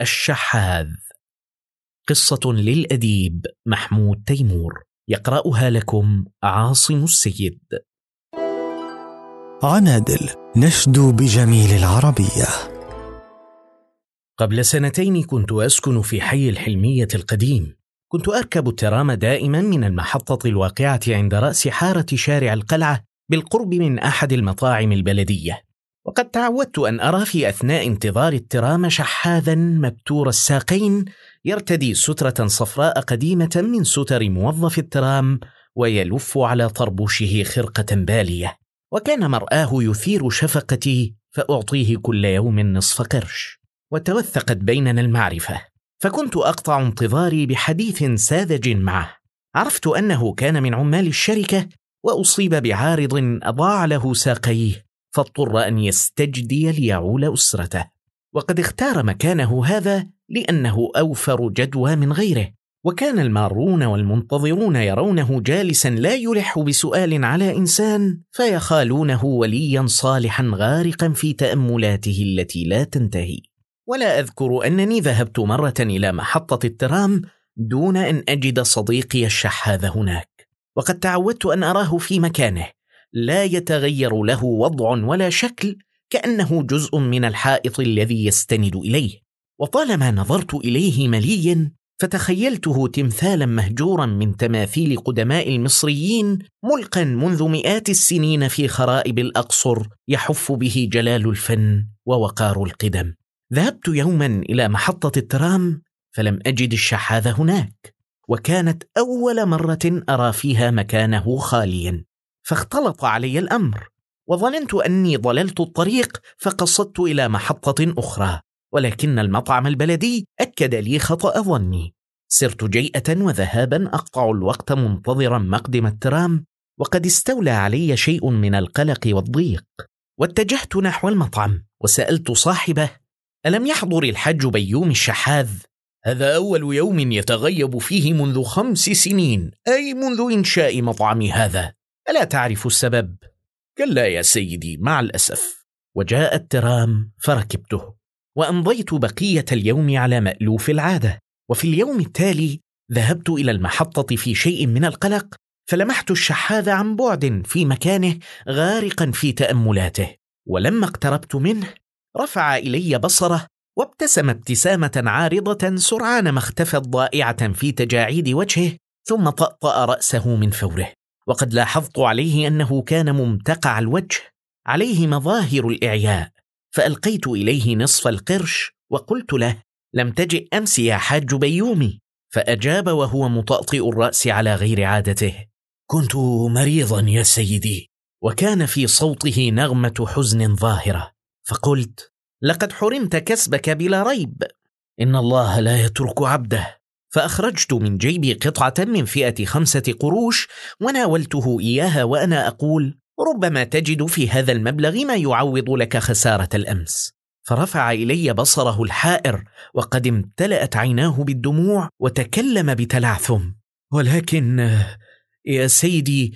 الشحاذ. قصة للأديب محمود تيمور. يقرأها لكم عاصم السيد. عنادل نشدو بجميل العربية. قبل سنتين كنت أسكن في حي الحلمية القديم. كنت أركب الترام دائما من المحطة الواقعة عند رأس حارة شارع القلعة بالقرب من أحد المطاعم البلدية. وقد تعودت أن أرى في أثناء انتظار الترام شحاذا مبتور الساقين يرتدي سترة صفراء قديمة من ستر موظف الترام ويلف على طربوشه خرقة بالية. وكان مرآه يثير شفقتي فأعطيه كل يوم نصف قرش. وتوثقت بيننا المعرفة. فكنت أقطع انتظاري بحديث ساذج معه. عرفت أنه كان من عمال الشركة وأصيب بعارض أضاع له ساقيه. فاضطر أن يستجدي ليعول أسرته وقد اختار مكانه هذا لأنه أوفر جدوى من غيره. وكان المارون والمنتظرون يرونه جالسا لا يلح بسؤال على إنسان فيخالونه وليا صالحا غارقا في تأملاته التي لا تنتهي. ولا أذكر أنني ذهبت مرة إلى محطة الترام دون أن أجد صديقي الشحاذ هناك. وقد تعودت أن أراه في مكانه. لا يتغير له وضع ولا شكل كأنه جزء من الحائط الذي يستند إليه. وطالما نظرت إليه مليا فتخيلته تمثالا مهجورا من تماثيل قدماء المصريين ملقا منذ مئات السنين في خرائب الأقصر يحف به جلال الفن ووقار القدم. ذهبت يوما إلى محطة الترام فلم أجد الشحاذ هناك وكانت أول مرة أرى فيها مكانه خاليا. فاختلط علي الأمر وظننت أني ضللت الطريق فقصدت إلى محطة أخرى ولكن المطعم البلدي أكد لي خطأ ظني. سرت جيئة وذهابا أقطع الوقت منتظرا مقدم الترام وقد استولى علي شيء من القلق والضيق. واتجهت نحو المطعم وسألت صاحبه ألم يحضر الحج بيوم الشحاذ؟ هذا أول يوم يتغيب فيه منذ خمس سنين أي منذ إنشاء مطعمي هذا؟ ألا تعرف السبب؟ كلا يا سيدي مع الأسف. وجاء الترام فركبته. وأمضيت بقية اليوم على مألوف العادة. وفي اليوم التالي ذهبت إلى المحطة في شيء من القلق فلمحت الشحاذ عن بعد في مكانه غارقا في تأملاته. ولما اقتربت منه رفع إلي بصره وابتسم ابتسامة عارضة سرعان ما اختفت ضائعة في تجاعيد وجهه ثم طأطأ رأسه من فوره. وقد لاحظت عليه أنه كان ممتقع الوجه عليه مظاهر الإعياء. فألقيت إليه نصف القرش وقلت له لم تجئ أمس يا حاج بيومي؟ فأجاب وهو مطأطئ الرأس على غير عادته كنت مريضا يا سيدي. وكان في صوته نغمة حزن ظاهرة فقلت لقد حرمت كسبك بلا ريب. إن الله لا يترك عبده. فأخرجت من جيبي قطعة من فئة خمسة قروش وناولته إياها وأنا أقول ربما تجد في هذا المبلغ ما يعوض لك خسارة الأمس. فرفع إلي بصره الحائر وقد امتلأت عيناه بالدموع وتكلم بتلعثم ولكن يا سيدي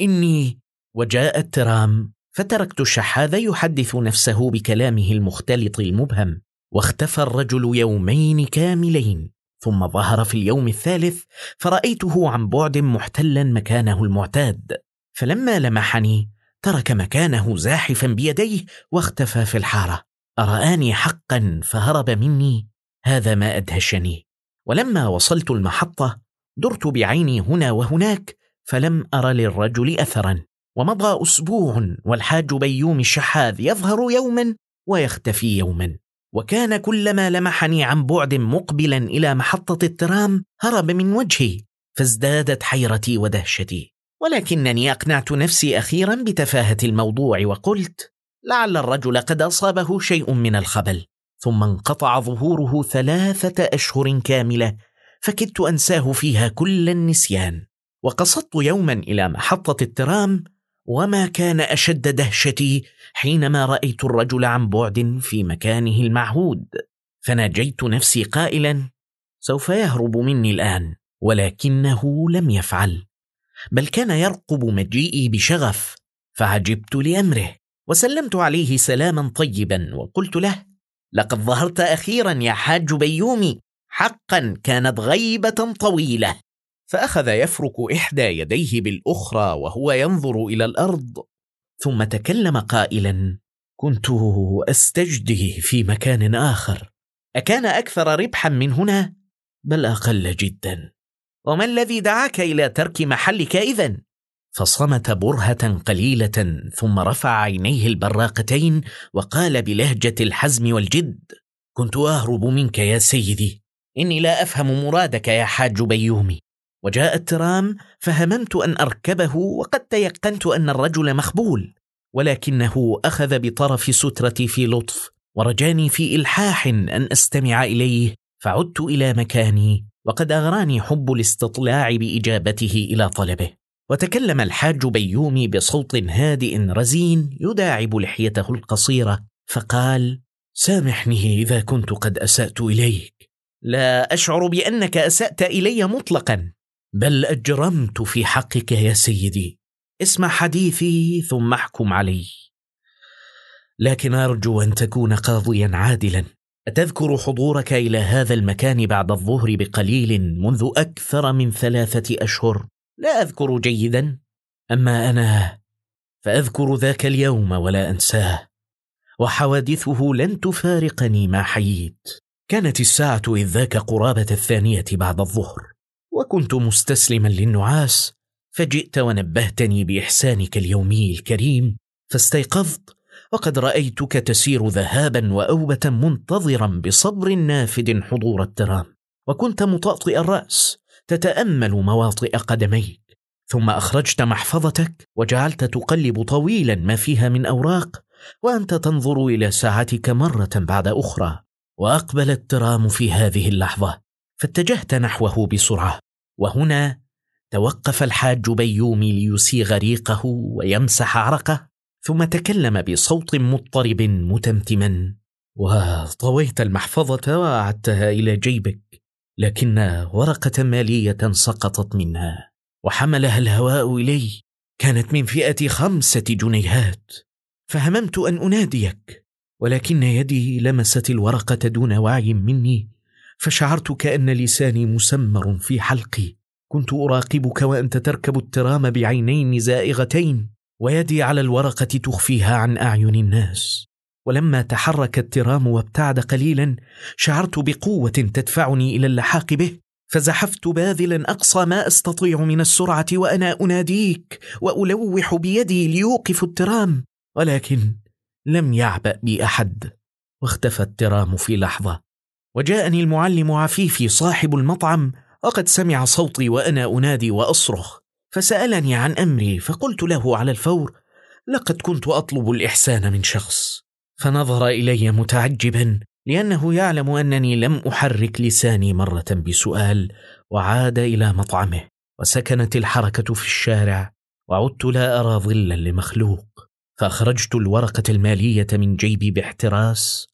إني وجاء الترام فتركت الشحاذ يحدث نفسه بكلامه المختلط المبهم. واختفى الرجل يومين كاملين ثم ظهر في اليوم الثالث فرأيته عن بعد محتلا مكانه المعتاد. فلما لمحني ترك مكانه زاحفا بيديه واختفى في الحارة. أرآني حقا فهرب مني هذا ما أدهشني. ولما وصلت المحطة درت بعيني هنا وهناك فلم أر للرجل اثرا. ومضى أسبوع والحاج بيوم الشحاذ يظهر يوما ويختفي يوما. وكان كلما لمحني عن بعد مقبلا إلى محطة الترام هرب من وجهي فازدادت حيرتي ودهشتي. ولكنني أقنعت نفسي أخيرا بتفاهة الموضوع وقلت لعل الرجل قد أصابه شيء من الخبل. ثم انقطع ظهوره ثلاثة أشهر كاملة فكدت أنساه فيها كل النسيان. وقصدت يوما إلى محطة الترام وما كان أشد دهشتي حينما رأيت الرجل عن بعد في مكانه المعهود. فناجيت نفسي قائلا سوف يهرب مني الآن ولكنه لم يفعل. بل كان يرقب مجيئي بشغف فعجبت لأمره وسلمت عليه سلاما طيبا وقلت له لقد ظهرت أخيرا يا حاج بيومي حقا كانت غيبة طويلة. فأخذ يفرك إحدى يديه بالأخرى وهو ينظر إلى الأرض ثم تكلم قائلا كنت استجدي في مكان آخر. أكان أكثر ربحا من هنا؟ بل أقل جدا. وما الذي دعاك إلى ترك محلك اذن فصمت برهة قليلة ثم رفع عينيه البراقتين وقال بلهجة الحزم والجد كنت أهرب منك يا سيدي إني لا أفهم مرادك يا حاج بيومي. وجاء الترام فهممت أن أركبه وقد تيقنت أن الرجل مخبول ولكنه أخذ بطرف سترتي في لطف ورجاني في إلحاح أن أستمع إليه فعدت إلى مكاني وقد أغراني حب الاستطلاع بإجابته إلى طلبه. وتكلم الحاج بيومي بصوت هادئ رزين يداعب لحيته القصيرة فقال سامحني إذا كنت قد أسأت إليك. لا أشعر بأنك أسأت إلي مطلقا. بل أجرمت في حقك يا سيدي. اسمع حديثي ثم احكم علي. لكن أرجو أن تكون قاضيا عادلا. أتذكر حضورك إلى هذا المكان بعد الظهر بقليل منذ أكثر من ثلاثة أشهر. لا أذكر جيدا. أما أنا فأذكر ذاك اليوم ولا أنساه. وحوادثه لن تفارقني ما حييت. كانت الساعة إذ ذاك قرابة الثانية بعد الظهر. وكنت مستسلما للنعاس فجئت ونبهتني بإحسانك اليومي الكريم فاستيقظت وقد رأيتك تسير ذهابا وأوبة منتظرا بصبر نافد حضور الترام وكنت مطأطئ الرأس تتأمل مواطئ قدميك ثم أخرجت محفظتك وجعلت تقلب طويلا ما فيها من أوراق وأنت تنظر إلى ساعتك مرة بعد أخرى وأقبل الترام في هذه اللحظة. فاتجهت نحوه بسرعة وهنا توقف الحاج بيومي ليسيغ ريقه ويمسح عرقه ثم تكلم بصوت مضطرب متمتما وطويت المحفظة واعدتها إلى جيبك لكن ورقة مالية سقطت منها وحملها الهواء إلي كانت من فئة خمسة جنيهات فهممت أن أناديك ولكن يدي لمست الورقة دون وعي مني فشعرت كأن لساني مسمر في حلقي. كنت أراقبك وأنت تركب الترام بعينين زائغتين ويدي على الورقة تخفيها عن أعين الناس. ولما تحرك الترام وابتعد قليلا شعرت بقوة تدفعني إلى اللحاق به. فزحفت باذلا أقصى ما أستطيع من السرعة وأنا أناديك وألوح بيدي ليوقف الترام. ولكن لم يعبأ بي أحد. واختفى الترام في لحظة. وجاءني المعلم عفيفي صاحب المطعم وقد سمع صوتي وأنا أنادي وأصرخ. فسألني عن أمري فقلت له على الفور لقد كنت أطلب الإحسان من شخص. فنظر إلي متعجبا لأنه يعلم أنني لم أحرك لساني مرة بسؤال وعاد إلى مطعمه وسكنت الحركة في الشارع وعدت لا أرى ظلا لمخلوق. فأخرجت الورقة المالية من جيبي باحتراس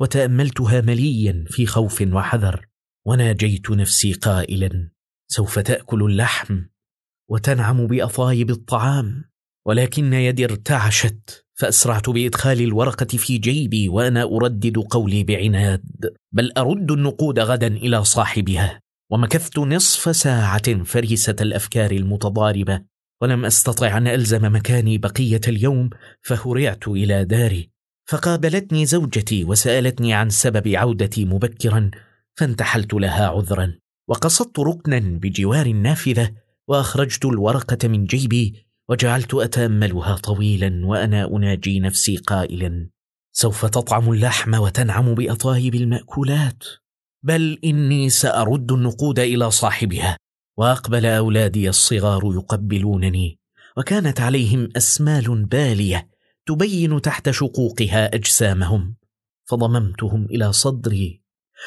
وتأملتها مليا في خوف وحذر وناجيت نفسي قائلا سوف تأكل اللحم وتنعم باطايب الطعام ولكن يدي ارتعشت فأسرعت بإدخال الورقة في جيبي وأنا أردد قولي بعناد بل أرد النقود غدا إلى صاحبها ومكثت نصف ساعة فريسة الأفكار المتضاربة ولم أستطع أن ألزم مكاني بقية اليوم فهرعت إلى داري. فقابلتني زوجتي وسألتني عن سبب عودتي مبكرا فانتحلت لها عذرا وقصدت ركنا بجوار النافذه وأخرجت الورقة من جيبي وجعلت أتأملها طويلا وأنا أناجي نفسي قائلا سوف تطعم اللحم وتنعم بأطايب المأكولات؟ بل إني سأرد النقود إلى صاحبها وأقبل أولادي الصغار يقبلونني وكانت عليهم أسمال بالية تبين تحت شقوقها أجسامهم. فضممتهم إلى صدري.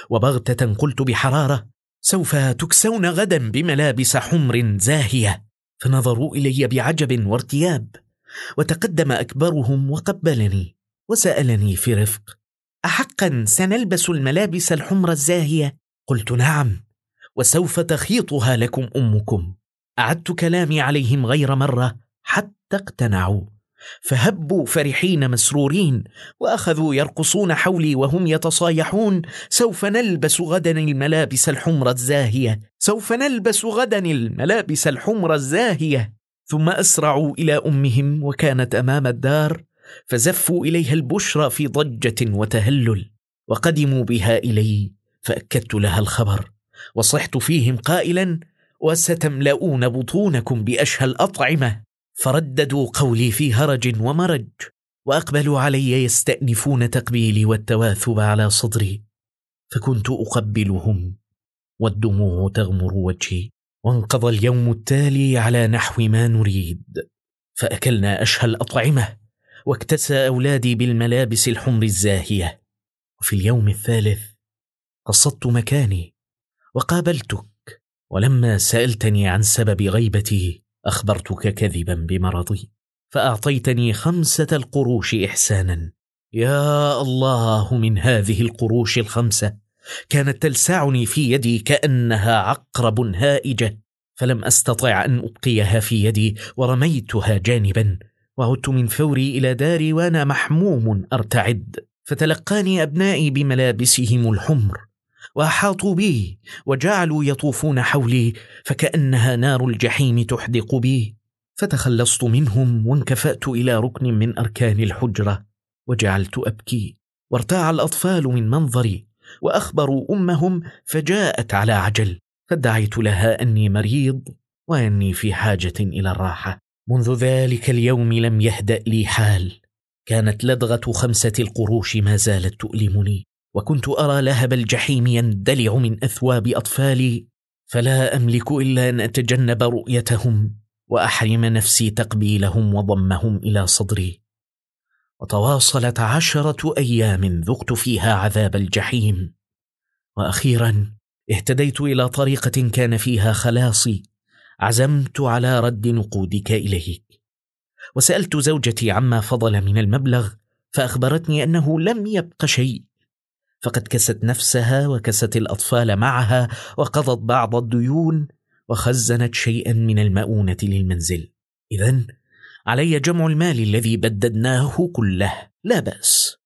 وبغتة قلت بحرارة سوف تكسون غدا بملابس حمر زاهية. فنظروا إلي بعجب وارتياب. وتقدم أكبرهم وقبلني وسألني في رفق احقا سنلبس الملابس الحمر الزاهية؟ قلت نعم. وسوف تخيطها لكم أمكم. أعدت كلامي عليهم غير مرة حتى اقتنعوا. فهبوا فرحين مسرورين وأخذوا يرقصون حولي وهم يتصايحون سوف نلبس غدا الملابس الحمر الزاهية سوف نلبس غدا الملابس الحمر الزاهية. ثم أسرعوا إلى أمهم وكانت أمام الدار فزفوا إليها البشرى في ضجة وتهلل. وقدموا بها إلي فأكدت لها الخبر. وصحت فيهم قائلا وستملؤون بطونكم بأشهى الأطعمة. فرددوا قولي في هرج ومرج وأقبلوا علي يستأنفون تقبيلي والتواثب على صدري فكنت أقبلهم والدموع تغمر وجهي وانقضى اليوم التالي على نحو ما نريد فأكلنا أشهى الأطعمة واكتسى أولادي بالملابس الحمر الزاهية وفي اليوم الثالث قصدت مكاني وقابلتك ولما سألتني عن سبب غيبتي أخبرتك كذبا بمرضي فأعطيتني خمسة القروش احسانا. يا الله من هذه القروش الخمسة. كانت تلسعني في يدي كأنها عقرب هائجة فلم أستطع أن أبقيها في يدي ورميتها جانبا. وعدت من فوري إلى داري وأنا محموم أرتعد. فتلقاني أبنائي بملابسهم الحمر. وأحاطوا بي وجعلوا يطوفون حولي فكأنها نار الجحيم تحدق بي. فتخلصت منهم وانكفأت إلى ركن من أركان الحجرة وجعلت أبكي. وارتاع الأطفال من منظري وأخبروا أمهم فجاءت على عجل. فادعيت لها أني مريض وأني في حاجة إلى الراحة. منذ ذلك اليوم لم يهدأ لي حال. كانت لدغة خمسة القروش ما زالت تؤلمني. وكنت أرى لهب الجحيم يندلع من أثواب أطفالي فلا أملك إلا أن أتجنب رؤيتهم وأحرم نفسي تقبيلهم وضمهم إلى صدري. وتواصلت عشرة أيام ذقت فيها عذاب الجحيم. وأخيرا اهتديت إلى طريقة كان فيها خلاصي عزمت على رد نقودك إليك. وسألت زوجتي عما فضل من المبلغ فأخبرتني أنه لم يبق شيء. فقد كست نفسها وكست الأطفال معها وقضت بعض الديون وخزنت شيئا من المؤونة للمنزل. اذا علي جمع المال الذي بددناه كله. لا بأس.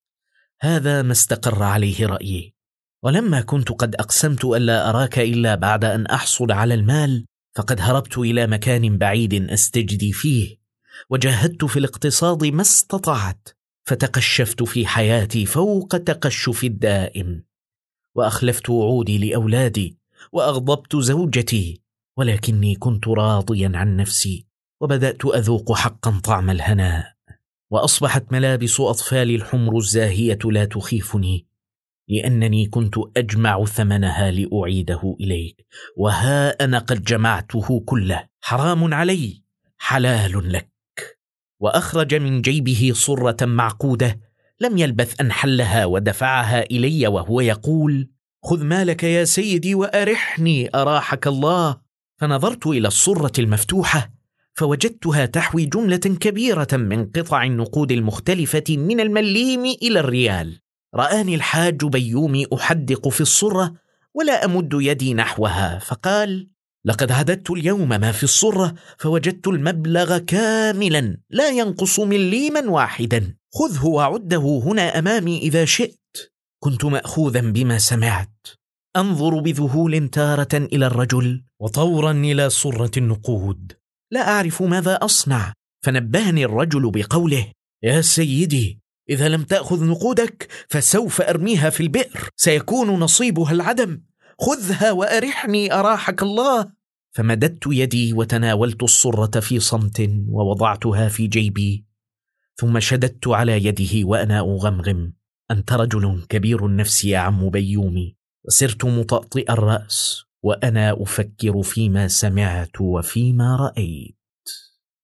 هذا ما استقر عليه رأيي. ولما كنت قد أقسمت الا أراك إلا بعد أن أحصل على المال فقد هربت إلى مكان بعيد أستجدي فيه وجاهدت في الاقتصاد ما استطعت. فتقشفت في حياتي فوق تقشف الدائم وأخلفت وعودي لأولادي وأغضبت زوجتي ولكني كنت راضيا عن نفسي وبدأت أذوق حقا طعم الهناء وأصبحت ملابس اطفالي الحمر الزاهية لا تخيفني لأنني كنت أجمع ثمنها لأعيده إليك وها أنا قد جمعته كله حرام علي حلال لك. وأخرج من جيبه صرة معقودة لم يلبث أن حلها ودفعها إلي وهو يقول خذ مالك يا سيدي وأرحني أراحك الله. فنظرت إلى الصرة المفتوحة فوجدتها تحوي جملة كبيرة من قطع النقود المختلفة من المليم إلى الريال. رآني الحاج بيومي أحدق في الصرة ولا أمد يدي نحوها فقال لقد عددت اليوم ما في الصرة فوجدت المبلغ كاملا لا ينقص مليما واحدا. خذه وعده هنا أمامي إذا شئت. كنت ماخوذا بما سمعت. أنظر بذهول تارة إلى الرجل وطورا إلى صرة النقود. لا أعرف ماذا أصنع. فنبهني الرجل بقوله يا سيدي إذا لم تأخذ نقودك فسوف أرميها في البئر. سيكون نصيبها العدم. خذها وأرحني أراحك الله. فمددت يدي وتناولت الصرة في صمت ووضعتها في جيبي. ثم شددت على يده وأنا أغمغم. أنت رجل كبير النفس يا عم بيومي. وسرت مطأطئ الرأس وأنا أفكر فيما سمعت وفيما رأيت.